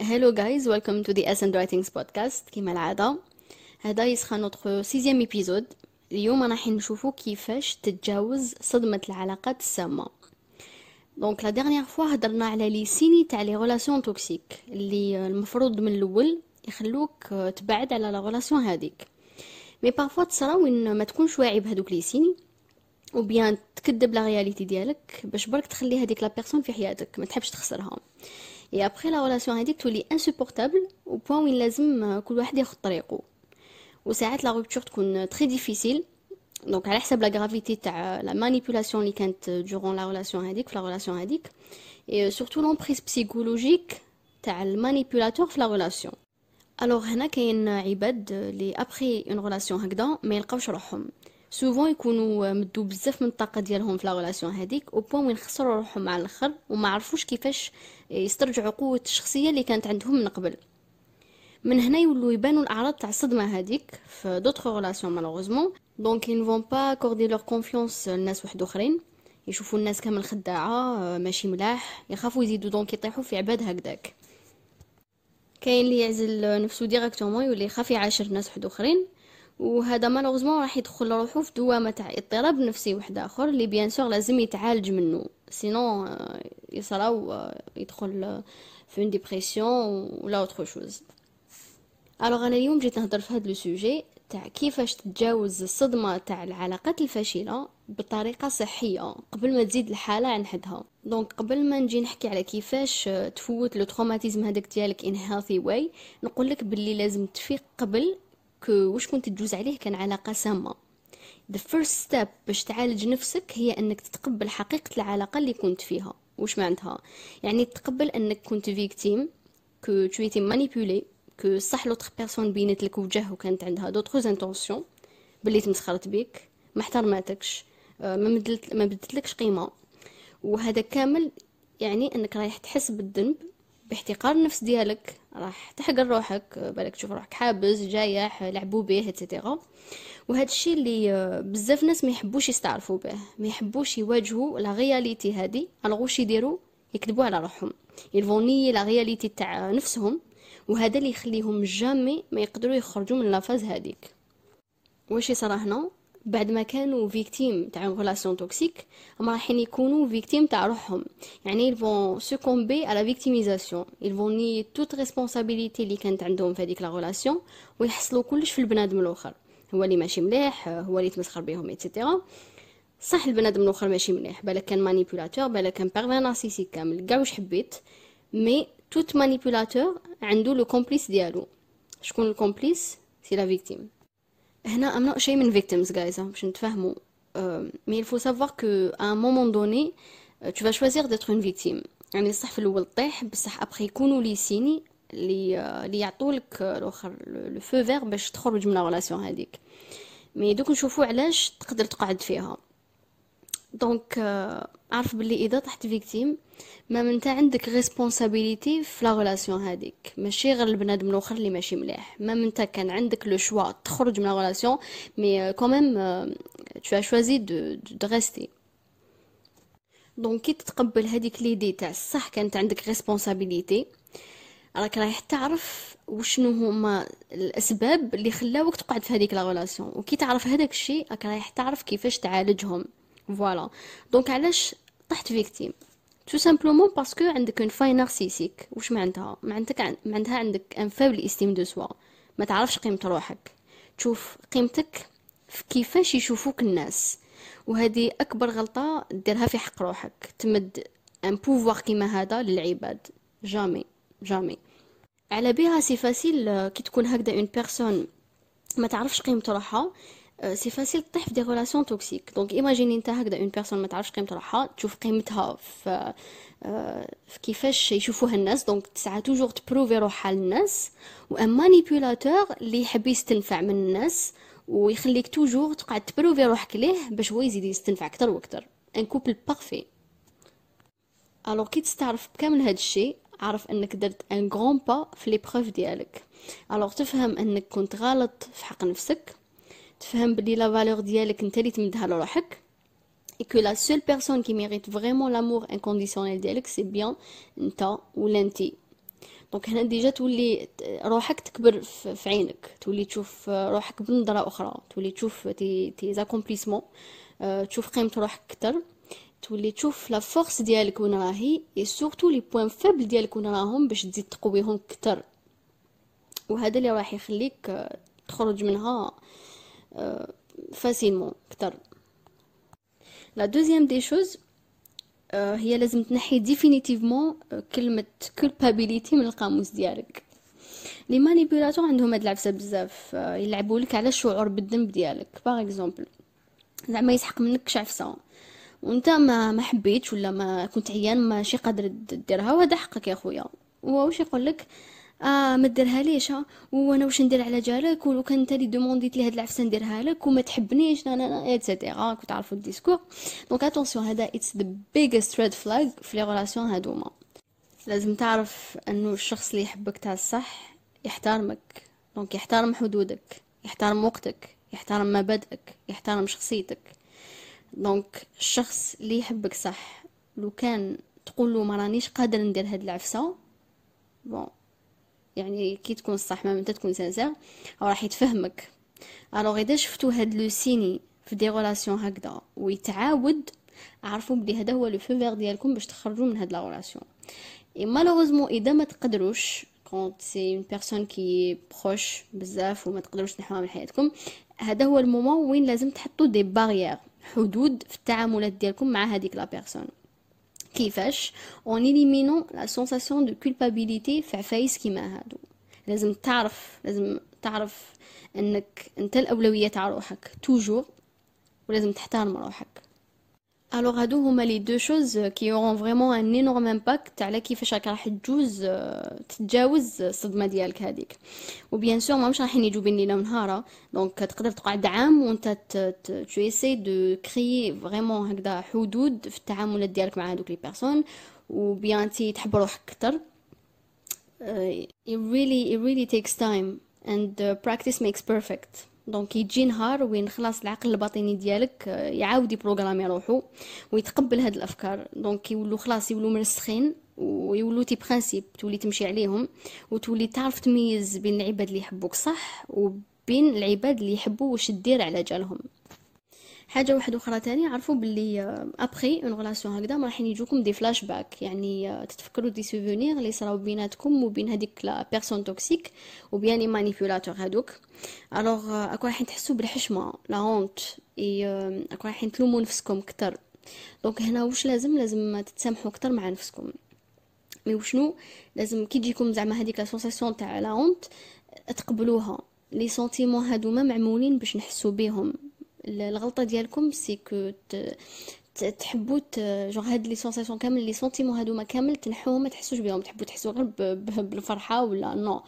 Hello guys, welcome to the Essence Writings podcast. كما العادة هذا ce sera notre sixième épisode اليوم راح نشوفو كيفاش تتجاوز صدمة العلاقات السامة. donc la dernière fois هضرنا على les signes تاع les relations toxiques اللي المفروض من الأول يخلوك تبعد على la relation هذيك. mais parfois تصرا وين ما تكونش واعي بهذوك les signes أو تكذب la réalité ديالك باش برك تخلي هذيك la personne في حياتك ما تحبش تخسرها. et après la relation هذيك تولي insupportable au point وين لازم كل واحد ياخذ طريقه وساعات la rupture تكون très difficile donc على حسب la gravité تاع la manipulation اللي كانت durant la relation هذيك في la relation هذيك et surtout l'emprise psychologique تاع ال manipulateur في la relation alors هنا كاين عباد لي après une relation هكذا ما يلقاوش روحهم souvent يكونوا مدو بزاف من الطاقه ديالهم في la relation هذيك au point وين خسروا روحهم مع الآخر وما عرفوش كيفاش يسترجعوا قوه الشخصيه اللي كانت عندهم من قبل من هنا يولوا يبانوا الاعراض تاع الصدمه هذيك في d'autres relations malheureusement donc vont pas accorder leur confiance لناس واحد اخرين يشوفوا الناس كامل خداعه ماشي ملاح يخافوا يزيدوا donc يطيحوا في عباد هكذاك كاين اللي يعزل نفسه directement يولي يخاف يعاشر ناس واحد اخرين وهذا malheureusement راح يدخل روحو في دوامة تاع اضطراب نفسي واحد آخر اللي bien sûr لازم يتعالج منه sinon يصراو يدخل في une dépression ولا autre chose alors أنا اليوم جيت نهضر في هذا le sujet تاع كيفاش تتجاوز الصدمة تاع العلاقات الفاشلة بطريقة صحية قبل ما تزيد الحالة عن حدها. donc قبل ما نجي نحكي على كيفاش تفوت le traumatisme هذاك ديالك in healthy way نقول لك باللي لازم تفيق قبل que واش كنت تجوز عليه كان علاقة سامة. The first step باش تعالج نفسك هي أنك تتقبل حقيقة العلاقة اللي كنت فيها. واش معناتها؟ يعني تقبل أنك كنت victime que étais manipulé que صح l'autre personne بينت لك وجه وكانت عندها d'autres intentions بلي تمسخرت بيك ما احترماتكش ما مدلت ما بدتلكش قيمة. وهذا كامل يعني أنك رايح تحس بالذنب باحتقار النفس ديالك راح تحقر روحك بالك تشوف روحك حابس جايح لعبوا به et cetera وهذا الشيء اللي بزاف ناس ما يحبوش يستعرفوا به ما يحبوش يواجهوا la réalité هذه alors واش يديروا يكذبوا على روحهم. يلفوني la réalité تاع نفسهم وهذا اللي يخليهم jamais ما يقدروا يخرجوا من la phase هذيك واش يصرى هنا؟ بعد ما كانوا victimes تاع relations toxiques هما رايحين يكونوا victimes تاع روحهم. يعني à la victimisation. Ils vont nier toute responsabilité اللي كانت عندهم في هذيك la relation ويحصلوا كلش في البنادم الآخر. هو اللي ماشي مليح هو اللي تمسخر بهم et cetera صح البنادم الآخر ماشي مليح. بالك كان manipulateur بالك كان pervers narcissique كامل. كاع واش حبيت؟ mais tout manipulateur عنده le complice ديالو. شكون ال complice c'est la victime هنا I'm not blaming victims guys. باش نتفاهموا mais savoir que à un moment donné tu vas choisir d'être une victime. يعني صح في الأول طيح بصح ابخي يكونوا les signes اللي اللي يعطولك الآخر le feu vert باش تخرج من ال relation هذيك. mais دوك نشوفوا علاش تقدر تقعد فيها. donc عارف باللي إذا طحت victime ما انت عندك responsabilité في la relation هذيك ماشي غير البنادم الأخر اللي ماشي مليح. ما انت كان عندك le choix تخرج من la relation mais quand même tu as choisi de de rester donc كي تتقبل هذيك l'idée تاع الصح كانت عندك responsabilité راك رايح تعرف وشنو هما الأسباب اللي خلاوك تقعد في هذيك la relation وكي تعرف هذاك الشيء راك رايح تعرف كيفاش تعالجهم. voilà donc علاش طحت victime tout simplement parce que عندك une faille narcissique واش معناتها؟ معناتك معناتها عندك une faible estime de soi ما تعرفش قيمة روحك. تشوف قيمتك في كيفاش يشوفوك الناس. وهذه أكبر غلطة ديرها في حق روحك. تمد un pouvoir كيما هذا للعباد. jamais jamais على بها c'est facile كي تكون هكذا une personne ما تعرفش قيمة روحها c'est facile تطيح في des relations toxiques donc imaginez انت هكذا une personne ما تعرفش قيمه روحها تشوف قيمتها في في كيفاش يشوفوها الناس donc تسعى toujours تبروفي روحها للناس و un manipulateur اللي يحب يستنفع من الناس ويخليك toujours تقعد تبروفي روحك ليه باش هو يزيد يستنفع أكثر وأكثر un couple parfait alors كي تستعرف بكامل هذا الشيء عرف انك درت un grand pas في les preuves ديالك alors تفهم انك كنت غلط في حق نفسك تفهم بلي la valeur ديالك انت اللي تمدها لروحك et que la seule personne qui mérite vraiment l'amour inconditionnel ديالك c'est bien انت ولا انتي donc هنا déjà تولي روحك تكبر في عينك تولي تشوف روحك بنظره أخرى تولي تشوف تي tes accomplissements تشوف قيمه روحك أكثر تولي تشوف la force ديالك وين راهي et surtout les points faibles ديالك وين راهم باش تزيد تقويهم أكثر وهذا اللي راح يخليك تخرج منها facilement أكثر la deuxième des choses هي لازم تنحي définitivement كلمة culpabilité من القاموس ديالك. les manipulateurs عندهم هاد العفسة بزاف يلعبوا لك على الشعور بالذنب ديالك. par exemple زعما يسحق منك شي عفسة وانت ما ما حبيتش ولا ما كنت عيان ماشي قادر ديرها وهذا حقك يا خويا. واش يقول لك؟ آه ما ديرها ليش وأنا واش ندير على جالك ولو كان انت لي demandit لي هاد العفسة نديرها لك وما تحبنيش أنا أنا etc كنت عارفوا ال discours. donc attention هذا it's the biggest red flag في les relations هادوما لازم تعرف انه الشخص اللي يحبك تاع الصح يحترمك. donc يحترم حدودك يحترم وقتك يحترم مبادئك يحترم شخصيتك. donc الشخص اللي يحبك صح لو كان تقول له ما رانيش قادر ندير هاد العفسة bon يعني كي تكون صح ما انت تكون sincère راح يتفهمك. alors اذا شفتو هاد لو سيني في des relations هكذا ويتعاود عرفوا بلي هذا هو le feu ديالكم باش تخرجوا من هاد la relation. et malheureusement إذا ما تقدروش quand c'est une personne qui est proche بزاف وما تقدروش تنحوها من حياتكم هذا هو ال moment وين لازم تحطوا des barrières حدود في التعاملات ديالكم مع هذيك la personne كيفاش en éliminant la sensation de culpabilité في عفايس كيما هادو لازم تعرف لازم تعرف انك انت الاولويه تاع روحك toujours ولازم تحترم روحك alors هادو هما les deux choses qui auront vraiment un énorme impact على كيفاش راك راح تجوز تتجاوز الصدمه ديالك هذيك و bien sûr ماهمش رايحين يجوا بين ليله ونهار donc تقدر تقعد عام وانت tu essaies de créer vraiment هكذا حدود في التعاملات ديالك مع هذوك les personnes وباين تي تحب روحك أكثر it really it really takes time and practice makes perfect. donc يجي نهار وين خلاص العقل الباطني ديالك يعاود يبروغرامي روحو ويتقبل هاد الافكار donc يولو خلاص يولو مرسخين ويولو tes principes تولي تمشي عليهم وتولي تعرف تميز بين العباد اللي يحبوك صح وبين العباد اللي يحبوا واش دير على جالهم حاجة واحدة أخرى تاني عرفوا باللي après une relation هكذا ما راح يجوكم des flashbacks يعني آه، تتفكروا des souvenirs اللي صراو بيناتكم وبين هذيك la personne toxique و bien manipulateur هذوك alors آه، أكو راح تحسوا بالحشمة la honte et أكو راح تلوموا نفسكم أكثر donc هنا واش لازم؟ لازم تتسامحوا أكثر مع نفسكم. mais وشنو؟ لازم كي تجيكم زعما هذيك la sensation تاع la honte تقبلوها. les sentiments هادوما معمولين باش نحسوا بهم. الغلطة ديالكم c'est que تحبوا juste هاد les sensations كامل les sentiments هادوما كامل تنحوهم ما تحسوش بهم. تحبوا تحسوا غير بالفرحة ولا نو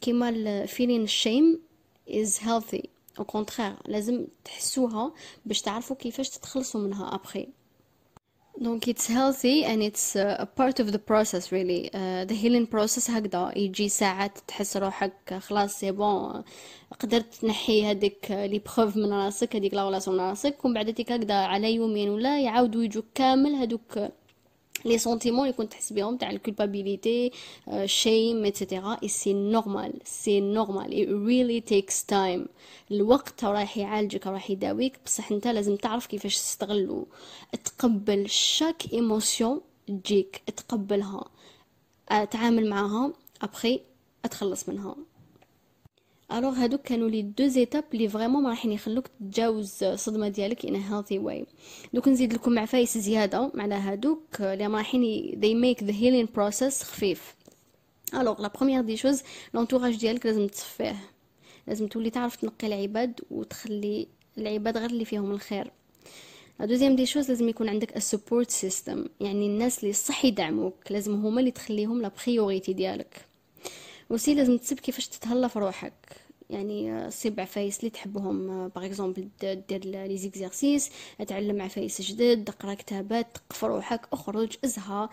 كيما ال feeling ال shame is healthy au contraire لازم تحسوها باش تعرفوا كيفاش تتخلصوا منها après donc and it's a part of the process really. Uh, the healing process هكذا. يجي ساعات تحس روحك خلاص c'est bon قدرت تنحي هذيك les preuves من راسك هذيك لا من راسك ومن بعد هكذا على يومين ولا يعاودوا يجوك كامل هذوك les sentiments اللي كنت تحس بهم تاع ال culpabilité shame etc et c'est normal c'est normal it really takes time الوقت راح يعالجك راح يداويك بصح انت لازم تعرف كيفاش تستغلو. تقبل chaque émotion تجيك تقبلها اتعامل معها ابخي اتخلص منها. alors هادوك كانوا les deux étapes اللي vraiment رايحين يخلوك تتجاوز الصدمة ديالك in a healthy way donc نزيد لكم عفايس زيادة. على هادوك اللي رايحين they make the healing process خفيف. alors la première des choses l'entourage ديالك لازم تصفيه. لازم تولي تعرف تنقي العباد وتخلي العباد غير اللي فيهم الخير. deuxième des choses لازم يكون عندك ال support system يعني الناس اللي صح يدعموك. لازم هما اللي تخليهم la priorité ديالك. Aussi لازم تسيب كيفاش تتهلا في روحك. يعني صيب عفايس اللي تحبهم par exemple دير les exercices اتعلم عفايس جدد اقرا كتابات تثقف روحك اخرج ازها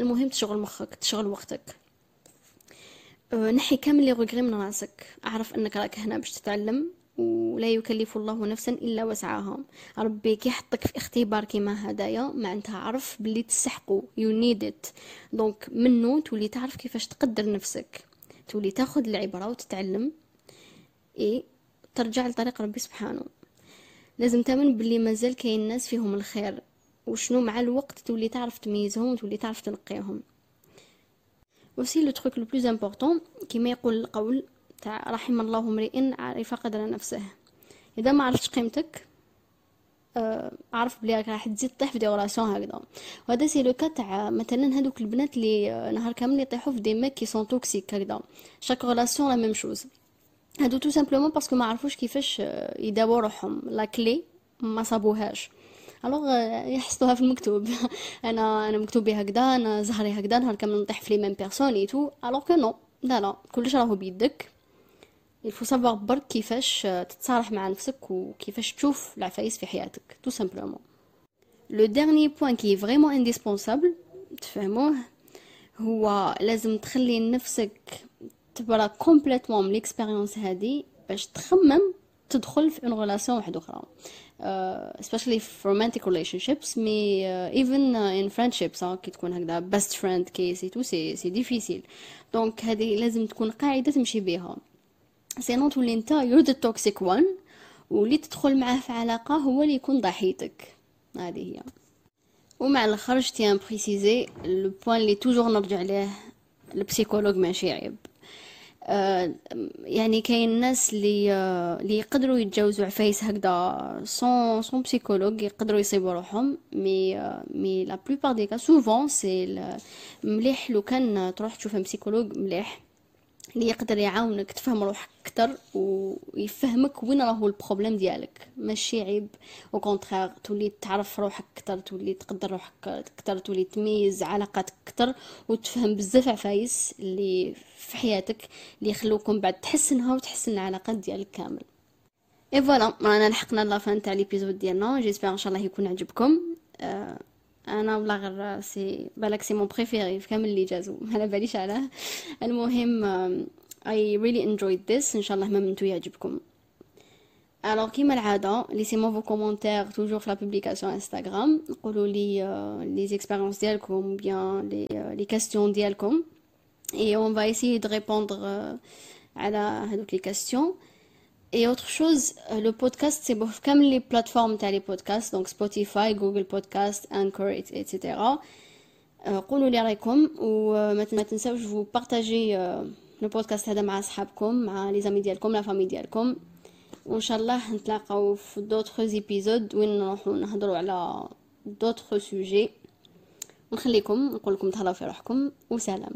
المهم تشغل مخك تشغل وقتك. نحي كامل les regrets من راسك. أعرف أنك راك هنا باش تتعلم ولا يكلف الله نفسا إلا وسعها. ربي كي يحطك في اختبار كيما هدايا معناتها عرف باللي تسحقو. you need Donc منو تولي تعرف كيفاش تقدر نفسك. تولي تاخذ العبره وتتعلم اي ترجع لطريق ربي سبحانه. لازم تامن باللي مازال كاين ناس فيهم الخير. وشنو مع الوقت تولي تعرف تميزهم وتولي تعرف تنقيهم. Aussi le truc le plus important كيما يقول القول تاع رحم الله امرئ عرف قدر نفسه. إذا ما عرفتش قيمتك أعرف بلي راح تزيد تطيح في des relations هكذا. وهذا c'est le تاع مثلا هذوك البنات اللي آه، نهار كامل يطيحوا في des mecs qui sont toxiques هكذا. chaque relation la même chose هادو tout simplement parce que ما عرفوش كيفاش آه، يداووا روحهم. لا كلي ما صابوهاش. alors يحصلوها في المكتوب. أنا أنا مكتوبي هكذا أنا زهري هكذا نهار كامل نطيح في les mêmes personnes tout alors que non là là. كلش راهو بيدك. savoir برك كيفاش تتصارح مع نفسك وكيفاش تشوف العفايس في حياتك؟ tout simplement Le dernier point qui est vraiment indispensable تفهموه هو لازم تخلي نفسك تبرا complètement من l'expérience هادي باش تخمم تدخل في une relation واحدة أخرى. uh, especially في mais uh, even uh, in friendships uh, كي تكون هكذا best friend qu'est-ce tout c'est c'est difficile donc هذه لازم تكون قاعدة تمشي بها. Sinon تولي انت you're the toxic one واللي تدخل معاه في علاقة هو اللي يكون ضحيتك. هذه هي. ومع الأخر tiens préciser le point اللي toujours نرجع ليه ال psychologue ماشي عيب. آه يعني كاين ناس اللي آه اللي يقدروا يتجاوزوا عفايس هكذا sans sans psychologue يقدروا يصيبوا روحهم. Mais mais la plupart des cas souvent c'est مليح لو كان تروح تشوف psychologue مليح. اللي يقدر يعاونك تفهم روحك أكثر ويفهمك وين راهو ال problème ديالك. ماشي عيب. Au contraire تولي تعرف روحك أكثر تولي تقدر روحك أكثر تولي تميز علاقاتك أكثر وتفهم بزاف عفايس اللي في حياتك اللي يخلوكم بعد تحسنها وتحسن العلاقات ديالك كامل. Et voilà رانا لحقنا la fin تاع l'épisode ديالنا. J'espère إن شاء الله يكون عجبكم. أه أنا ولا غير سي بالك c'est mon préféré في كامل اللي جازو. على باليش علاه المهم I really enjoyed this إن شاء الله même انتوما يعجبكم. Alors كيما العادة laissez-moi vos commentaires toujours في la publication انستغرام قولوا لي les expériences ديالكم bien les les questions ديالكم et on va essayer de répondre على هذوك les questions Et autre chose, euh, le podcast, c'est comme les plateformes تاع les podcasts, donc Spotify, Google Podcast, Anchor, etc. قولوا لي رايكم وما تنساوش vous partager le podcast هذا مع اصحابكم مع les amis ديالكم la famille ديالكم وان شاء الله نتلاقاو في d'autres épisodes وين نروحو نهضروا على d'autres sujets ونخليكم نقول لكم تهلاو في روحكم وسلام